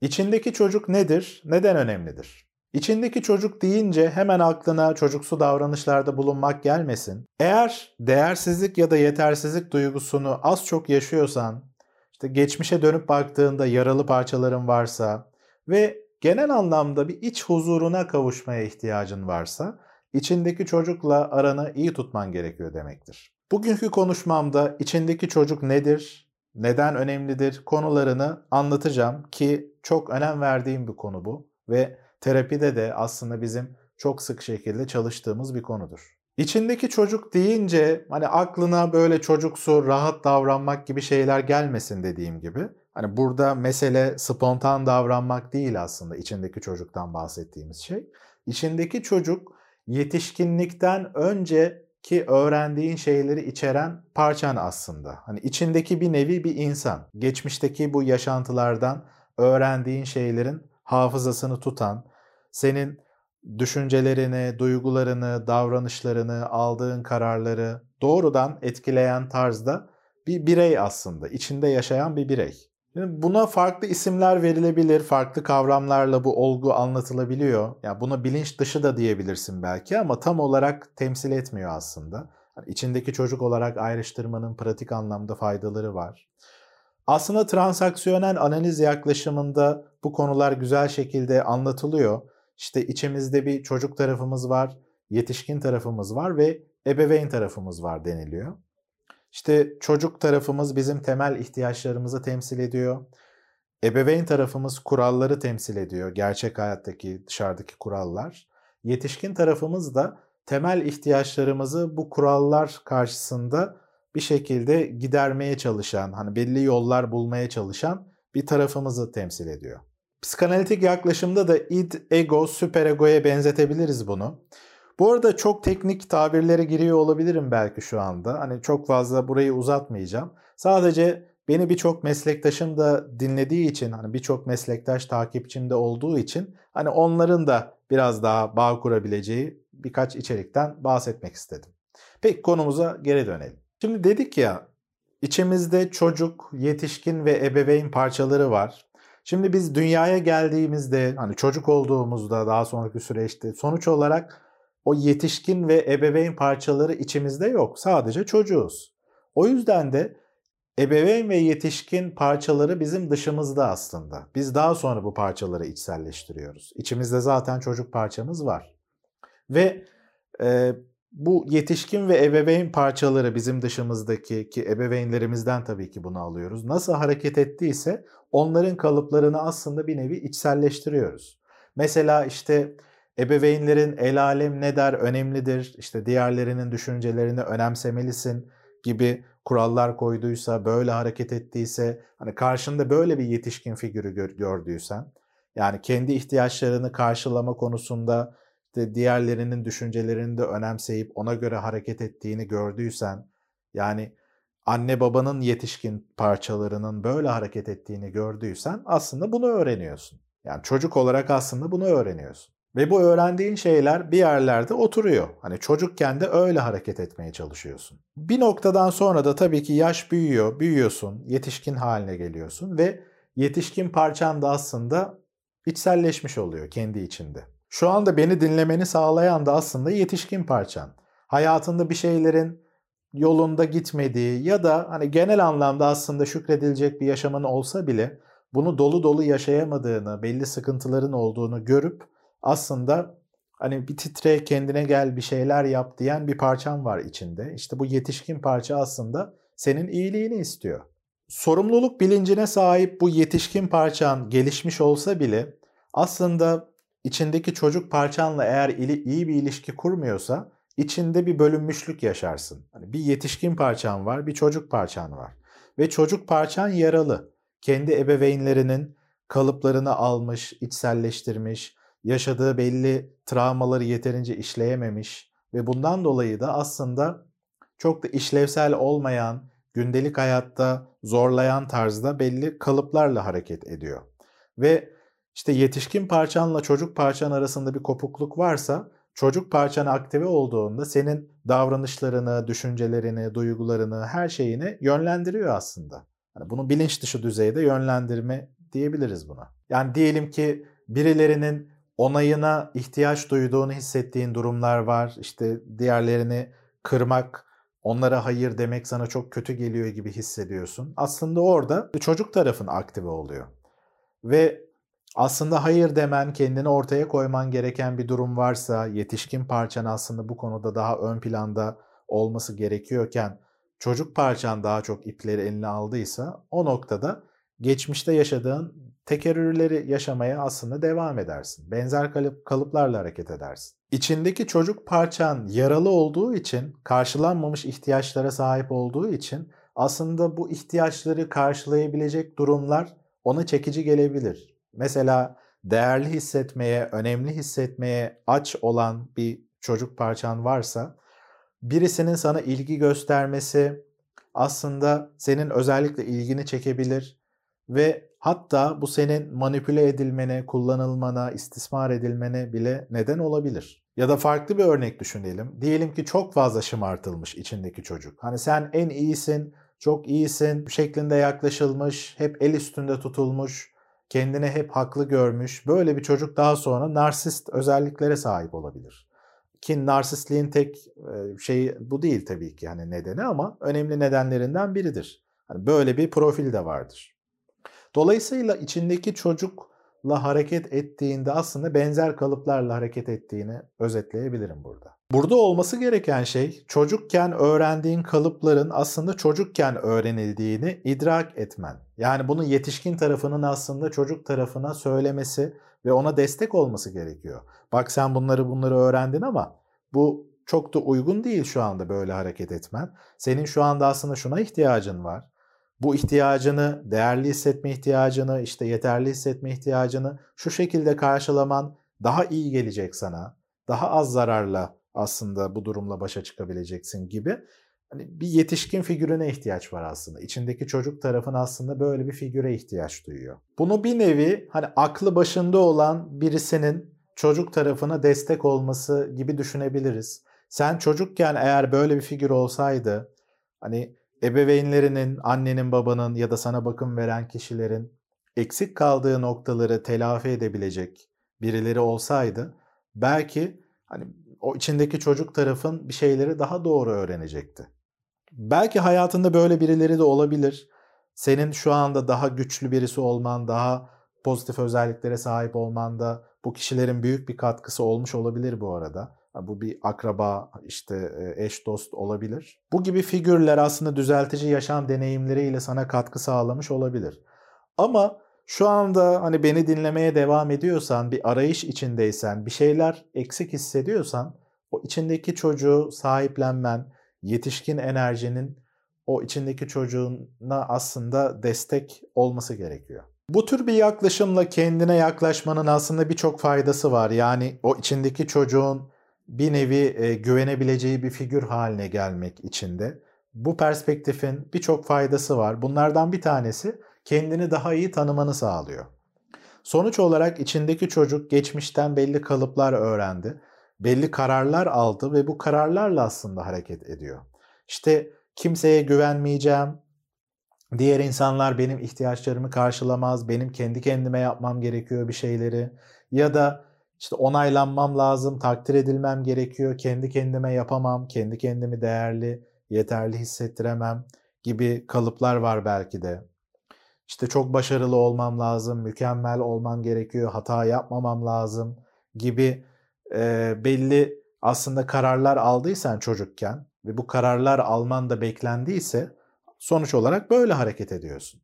İçindeki çocuk nedir? Neden önemlidir? İçindeki çocuk deyince hemen aklına çocuksu davranışlarda bulunmak gelmesin. Eğer değersizlik ya da yetersizlik duygusunu az çok yaşıyorsan, işte geçmişe dönüp baktığında yaralı parçaların varsa ve genel anlamda bir iç huzuruna kavuşmaya ihtiyacın varsa, içindeki çocukla aranı iyi tutman gerekiyor demektir. Bugünkü konuşmamda içindeki çocuk nedir, neden önemlidir konularını anlatacağım ki çok önem verdiğim bir konu bu ve terapide de aslında bizim çok sık şekilde çalıştığımız bir konudur. İçindeki çocuk deyince hani aklına böyle çocuksu, rahat davranmak gibi şeyler gelmesin dediğim gibi. Hani burada mesele spontan davranmak değil aslında içindeki çocuktan bahsettiğimiz şey. İçindeki çocuk yetişkinlikten önceki öğrendiğin şeyleri içeren parçan aslında. Hani içindeki bir nevi bir insan. Geçmişteki bu yaşantılardan öğrendiğin şeylerin hafızasını tutan, senin düşüncelerini, duygularını, davranışlarını, aldığın kararları doğrudan etkileyen tarzda bir birey aslında, içinde yaşayan bir birey. Şimdi buna farklı isimler verilebilir, farklı kavramlarla bu olgu anlatılabiliyor. Yani buna bilinç dışı da diyebilirsin belki ama tam olarak temsil etmiyor aslında. İçindeki çocuk olarak ayrıştırmanın pratik anlamda faydaları var. Aslında transaksiyonel analiz yaklaşımında bu konular güzel şekilde anlatılıyor. İşte içimizde bir çocuk tarafımız var, yetişkin tarafımız var ve ebeveyn tarafımız var deniliyor. İşte çocuk tarafımız bizim temel ihtiyaçlarımızı temsil ediyor. Ebeveyn tarafımız kuralları temsil ediyor. Gerçek hayattaki, dışarıdaki kurallar. Yetişkin tarafımız da temel ihtiyaçlarımızı bu kurallar karşısında bir şekilde gidermeye çalışan, hani belli yollar bulmaya çalışan bir tarafımızı temsil ediyor. Psikanalitik yaklaşımda da id, ego, süperegoya benzetebiliriz bunu. Bu arada çok teknik tabirlere giriyor olabilirim belki şu anda. Hani çok fazla burayı uzatmayacağım. Sadece beni birçok meslektaşım da dinlediği için, hani birçok meslektaş takipçimde olduğu için hani onların da biraz daha bağ kurabileceği birkaç içerikten bahsetmek istedim. Peki konumuza geri dönelim. Şimdi dedik ya içimizde çocuk, yetişkin ve ebeveyn parçaları var. Şimdi biz dünyaya geldiğimizde hani çocuk olduğumuzda daha sonraki süreçte sonuç olarak o yetişkin ve ebeveyn parçaları içimizde yok. Sadece çocuğuz. O yüzden de ebeveyn ve yetişkin parçaları bizim dışımızda aslında. Biz daha sonra bu parçaları içselleştiriyoruz. İçimizde zaten çocuk parçamız var. Ve e, bu yetişkin ve ebeveyn parçaları bizim dışımızdaki ki ebeveynlerimizden tabii ki bunu alıyoruz. Nasıl hareket ettiyse onların kalıplarını aslında bir nevi içselleştiriyoruz. Mesela işte ebeveynlerin el alem ne der önemlidir, işte diğerlerinin düşüncelerini önemsemelisin gibi kurallar koyduysa, böyle hareket ettiyse, hani karşında böyle bir yetişkin figürü gördüysen, yani kendi ihtiyaçlarını karşılama konusunda işte diğerlerinin düşüncelerini de önemseyip ona göre hareket ettiğini gördüysen, yani anne babanın yetişkin parçalarının böyle hareket ettiğini gördüysen aslında bunu öğreniyorsun. Yani çocuk olarak aslında bunu öğreniyorsun. Ve bu öğrendiğin şeyler bir yerlerde oturuyor. Hani çocukken de öyle hareket etmeye çalışıyorsun. Bir noktadan sonra da tabii ki yaş büyüyor, büyüyorsun, yetişkin haline geliyorsun ve yetişkin parçan da aslında içselleşmiş oluyor kendi içinde. Şu anda beni dinlemeni sağlayan da aslında yetişkin parçan. Hayatında bir şeylerin yolunda gitmediği ya da hani genel anlamda aslında şükredilecek bir yaşamın olsa bile bunu dolu dolu yaşayamadığını, belli sıkıntıların olduğunu görüp aslında hani bir titre kendine gel bir şeyler yap diyen bir parçan var içinde. İşte bu yetişkin parça aslında senin iyiliğini istiyor. Sorumluluk bilincine sahip bu yetişkin parçan gelişmiş olsa bile aslında içindeki çocuk parçanla eğer iyi bir ilişki kurmuyorsa içinde bir bölünmüşlük yaşarsın. Hani bir yetişkin parçan var, bir çocuk parçan var. Ve çocuk parçan yaralı. Kendi ebeveynlerinin kalıplarını almış, içselleştirmiş, yaşadığı belli travmaları yeterince işleyememiş ve bundan dolayı da aslında çok da işlevsel olmayan, gündelik hayatta zorlayan tarzda belli kalıplarla hareket ediyor. Ve işte yetişkin parçanla çocuk parçan arasında bir kopukluk varsa çocuk parçan aktive olduğunda senin davranışlarını, düşüncelerini, duygularını, her şeyini yönlendiriyor aslında. Yani bunu bilinç dışı düzeyde yönlendirme diyebiliriz buna. Yani diyelim ki birilerinin onayına ihtiyaç duyduğunu hissettiğin durumlar var. İşte diğerlerini kırmak, onlara hayır demek sana çok kötü geliyor gibi hissediyorsun. Aslında orada çocuk tarafın aktive oluyor. Ve aslında hayır demen, kendini ortaya koyman gereken bir durum varsa, yetişkin parçan aslında bu konuda daha ön planda olması gerekiyorken çocuk parçan daha çok ipleri eline aldıysa o noktada geçmişte yaşadığın tekerrürleri yaşamaya aslında devam edersin. Benzer kalıp, kalıplarla hareket edersin. İçindeki çocuk parçan yaralı olduğu için, karşılanmamış ihtiyaçlara sahip olduğu için aslında bu ihtiyaçları karşılayabilecek durumlar ona çekici gelebilir. Mesela değerli hissetmeye, önemli hissetmeye aç olan bir çocuk parçan varsa birisinin sana ilgi göstermesi aslında senin özellikle ilgini çekebilir ve hatta bu senin manipüle edilmene, kullanılmana, istismar edilmene bile neden olabilir. Ya da farklı bir örnek düşünelim. Diyelim ki çok fazla şımartılmış içindeki çocuk. Hani sen en iyisin, çok iyisin şeklinde yaklaşılmış, hep el üstünde tutulmuş, kendini hep haklı görmüş. Böyle bir çocuk daha sonra narsist özelliklere sahip olabilir. Ki narsistliğin tek şeyi bu değil tabii ki yani nedeni ama önemli nedenlerinden biridir. Hani böyle bir profil de vardır. Dolayısıyla içindeki çocukla hareket ettiğinde aslında benzer kalıplarla hareket ettiğini özetleyebilirim burada. Burada olması gereken şey çocukken öğrendiğin kalıpların aslında çocukken öğrenildiğini idrak etmen. Yani bunu yetişkin tarafının aslında çocuk tarafına söylemesi ve ona destek olması gerekiyor. Bak sen bunları bunları öğrendin ama bu çok da uygun değil şu anda böyle hareket etmen. Senin şu anda aslında şuna ihtiyacın var. Bu ihtiyacını, değerli hissetme ihtiyacını, işte yeterli hissetme ihtiyacını şu şekilde karşılaman daha iyi gelecek sana. Daha az zararla aslında bu durumla başa çıkabileceksin gibi. Hani bir yetişkin figürüne ihtiyaç var aslında. İçindeki çocuk tarafın aslında böyle bir figüre ihtiyaç duyuyor. Bunu bir nevi hani aklı başında olan birisinin çocuk tarafına destek olması gibi düşünebiliriz. Sen çocukken eğer böyle bir figür olsaydı hani ebeveynlerinin, annenin, babanın ya da sana bakım veren kişilerin eksik kaldığı noktaları telafi edebilecek birileri olsaydı belki hani o içindeki çocuk tarafın bir şeyleri daha doğru öğrenecekti. Belki hayatında böyle birileri de olabilir. Senin şu anda daha güçlü birisi olman, daha pozitif özelliklere sahip olman da bu kişilerin büyük bir katkısı olmuş olabilir bu arada. Bu bir akraba, işte e, eş dost olabilir. Bu gibi figürler aslında düzeltici yaşam deneyimleriyle sana katkı sağlamış olabilir. Ama şu anda hani beni dinlemeye devam ediyorsan, bir arayış içindeysen, bir şeyler eksik hissediyorsan o içindeki çocuğu sahiplenmen, yetişkin enerjinin o içindeki çocuğuna aslında destek olması gerekiyor. Bu tür bir yaklaşımla kendine yaklaşmanın aslında birçok faydası var. Yani o içindeki çocuğun bir nevi e, güvenebileceği bir figür haline gelmek içinde. Bu perspektifin birçok faydası var. Bunlardan bir tanesi kendini daha iyi tanımanı sağlıyor. Sonuç olarak içindeki çocuk geçmişten belli kalıplar öğrendi. Belli kararlar aldı ve bu kararlarla aslında hareket ediyor. İşte kimseye güvenmeyeceğim, diğer insanlar benim ihtiyaçlarımı karşılamaz, benim kendi kendime yapmam gerekiyor bir şeyleri ya da işte onaylanmam lazım, takdir edilmem gerekiyor, kendi kendime yapamam, kendi kendimi değerli, yeterli hissettiremem gibi kalıplar var belki de. İşte çok başarılı olmam lazım, mükemmel olmam gerekiyor, hata yapmamam lazım gibi e, belli aslında kararlar aldıysan çocukken ve bu kararlar alman da beklendiyse sonuç olarak böyle hareket ediyorsun.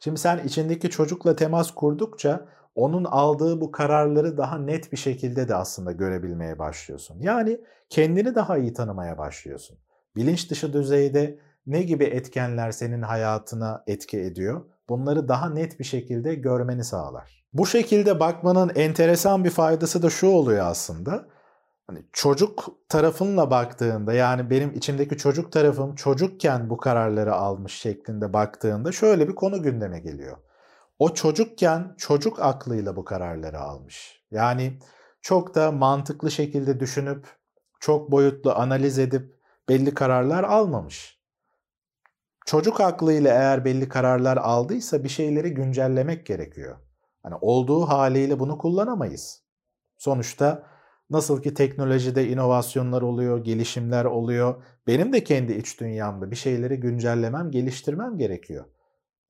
Şimdi sen içindeki çocukla temas kurdukça onun aldığı bu kararları daha net bir şekilde de aslında görebilmeye başlıyorsun. Yani kendini daha iyi tanımaya başlıyorsun. Bilinç dışı düzeyde ne gibi etkenler senin hayatına etki ediyor? Bunları daha net bir şekilde görmeni sağlar. Bu şekilde bakmanın enteresan bir faydası da şu oluyor aslında. Hani çocuk tarafınla baktığında yani benim içimdeki çocuk tarafım çocukken bu kararları almış şeklinde baktığında şöyle bir konu gündeme geliyor. O çocukken çocuk aklıyla bu kararları almış. Yani çok da mantıklı şekilde düşünüp çok boyutlu analiz edip belli kararlar almamış. Çocuk aklıyla eğer belli kararlar aldıysa bir şeyleri güncellemek gerekiyor. Hani olduğu haliyle bunu kullanamayız. Sonuçta nasıl ki teknolojide inovasyonlar oluyor, gelişimler oluyor. Benim de kendi iç dünyamda bir şeyleri güncellemem, geliştirmem gerekiyor.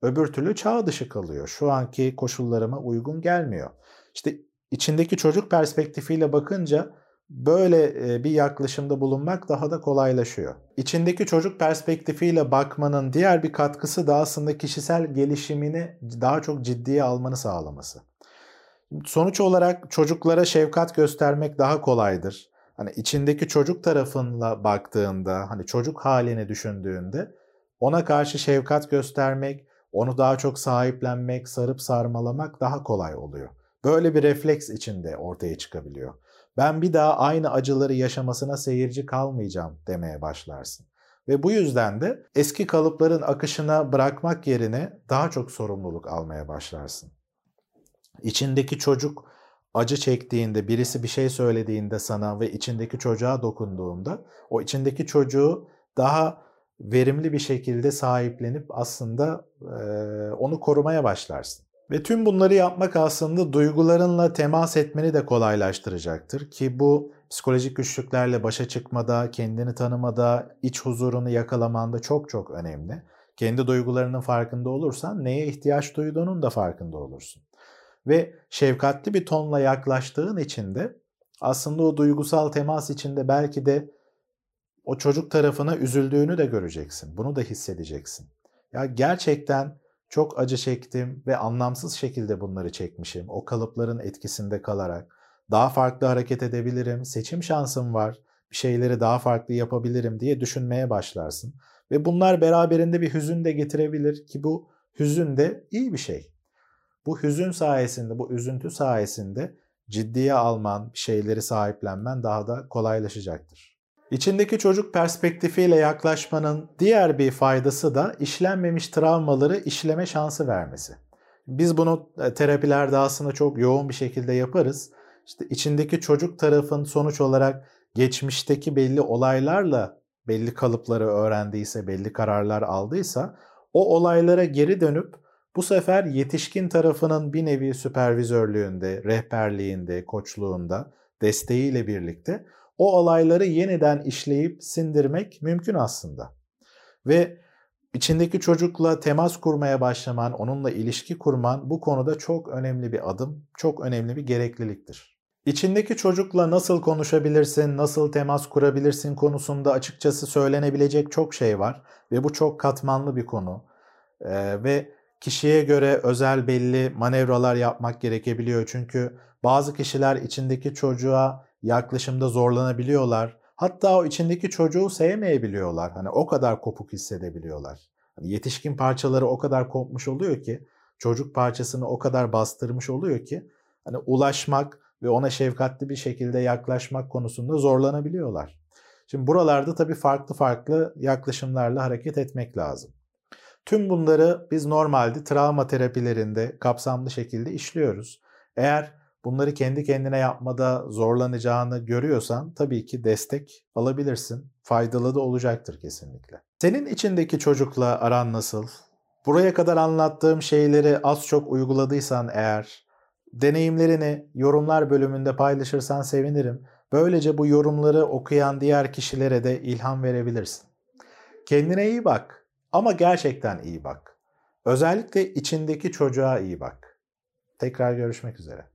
Öbür türlü çağ dışı kalıyor. Şu anki koşullarıma uygun gelmiyor. İşte içindeki çocuk perspektifiyle bakınca böyle e, bir yaklaşımda bulunmak daha da kolaylaşıyor. İçindeki çocuk perspektifiyle bakmanın diğer bir katkısı da aslında kişisel gelişimini daha çok ciddiye almanı sağlaması. Sonuç olarak çocuklara şefkat göstermek daha kolaydır. Hani içindeki çocuk tarafınla baktığında, hani çocuk halini düşündüğünde ona karşı şefkat göstermek, onu daha çok sahiplenmek, sarıp sarmalamak daha kolay oluyor. Böyle bir refleks içinde ortaya çıkabiliyor. Ben bir daha aynı acıları yaşamasına seyirci kalmayacağım demeye başlarsın. Ve bu yüzden de eski kalıpların akışına bırakmak yerine daha çok sorumluluk almaya başlarsın. İçindeki çocuk acı çektiğinde, birisi bir şey söylediğinde sana ve içindeki çocuğa dokunduğunda o içindeki çocuğu daha verimli bir şekilde sahiplenip aslında onu korumaya başlarsın. Ve tüm bunları yapmak aslında duygularınla temas etmeni de kolaylaştıracaktır ki bu psikolojik güçlüklerle başa çıkmada, kendini tanımada, iç huzurunu yakalamanda çok çok önemli. Kendi duygularının farkında olursan neye ihtiyaç duyduğunun da farkında olursun. Ve şefkatli bir tonla yaklaştığın için de aslında o duygusal temas içinde belki de o çocuk tarafına üzüldüğünü de göreceksin. Bunu da hissedeceksin. Ya gerçekten çok acı çektim ve anlamsız şekilde bunları çekmişim. O kalıpların etkisinde kalarak daha farklı hareket edebilirim, seçim şansım var, bir şeyleri daha farklı yapabilirim diye düşünmeye başlarsın. Ve bunlar beraberinde bir hüzün de getirebilir ki bu hüzün de iyi bir şey. Bu hüzün sayesinde, bu üzüntü sayesinde ciddiye alman, şeyleri sahiplenmen daha da kolaylaşacaktır. İçindeki çocuk perspektifiyle yaklaşmanın diğer bir faydası da işlenmemiş travmaları işleme şansı vermesi. Biz bunu e, terapilerde aslında çok yoğun bir şekilde yaparız. İşte içindeki çocuk tarafın sonuç olarak geçmişteki belli olaylarla belli kalıpları öğrendiyse, belli kararlar aldıysa o olaylara geri dönüp bu sefer yetişkin tarafının bir nevi süpervizörlüğünde, rehberliğinde, koçluğunda, desteğiyle birlikte o olayları yeniden işleyip sindirmek mümkün aslında. Ve içindeki çocukla temas kurmaya başlaman, onunla ilişki kurman bu konuda çok önemli bir adım, çok önemli bir gerekliliktir. İçindeki çocukla nasıl konuşabilirsin, nasıl temas kurabilirsin konusunda açıkçası söylenebilecek çok şey var ve bu çok katmanlı bir konu. Ee, ve kişiye göre özel belli manevralar yapmak gerekebiliyor. Çünkü bazı kişiler içindeki çocuğa yaklaşımda zorlanabiliyorlar. Hatta o içindeki çocuğu sevmeyebiliyorlar. Hani o kadar kopuk hissedebiliyorlar. Hani yetişkin parçaları o kadar kopmuş oluyor ki, çocuk parçasını o kadar bastırmış oluyor ki hani ulaşmak ve ona şefkatli bir şekilde yaklaşmak konusunda zorlanabiliyorlar. Şimdi buralarda tabii farklı farklı yaklaşımlarla hareket etmek lazım. Tüm bunları biz normalde travma terapilerinde kapsamlı şekilde işliyoruz. Eğer bunları kendi kendine yapmada zorlanacağını görüyorsan tabii ki destek alabilirsin. Faydalı da olacaktır kesinlikle. Senin içindeki çocukla aran nasıl? Buraya kadar anlattığım şeyleri az çok uyguladıysan eğer deneyimlerini yorumlar bölümünde paylaşırsan sevinirim. Böylece bu yorumları okuyan diğer kişilere de ilham verebilirsin. Kendine iyi bak ama gerçekten iyi bak. Özellikle içindeki çocuğa iyi bak. Tekrar görüşmek üzere.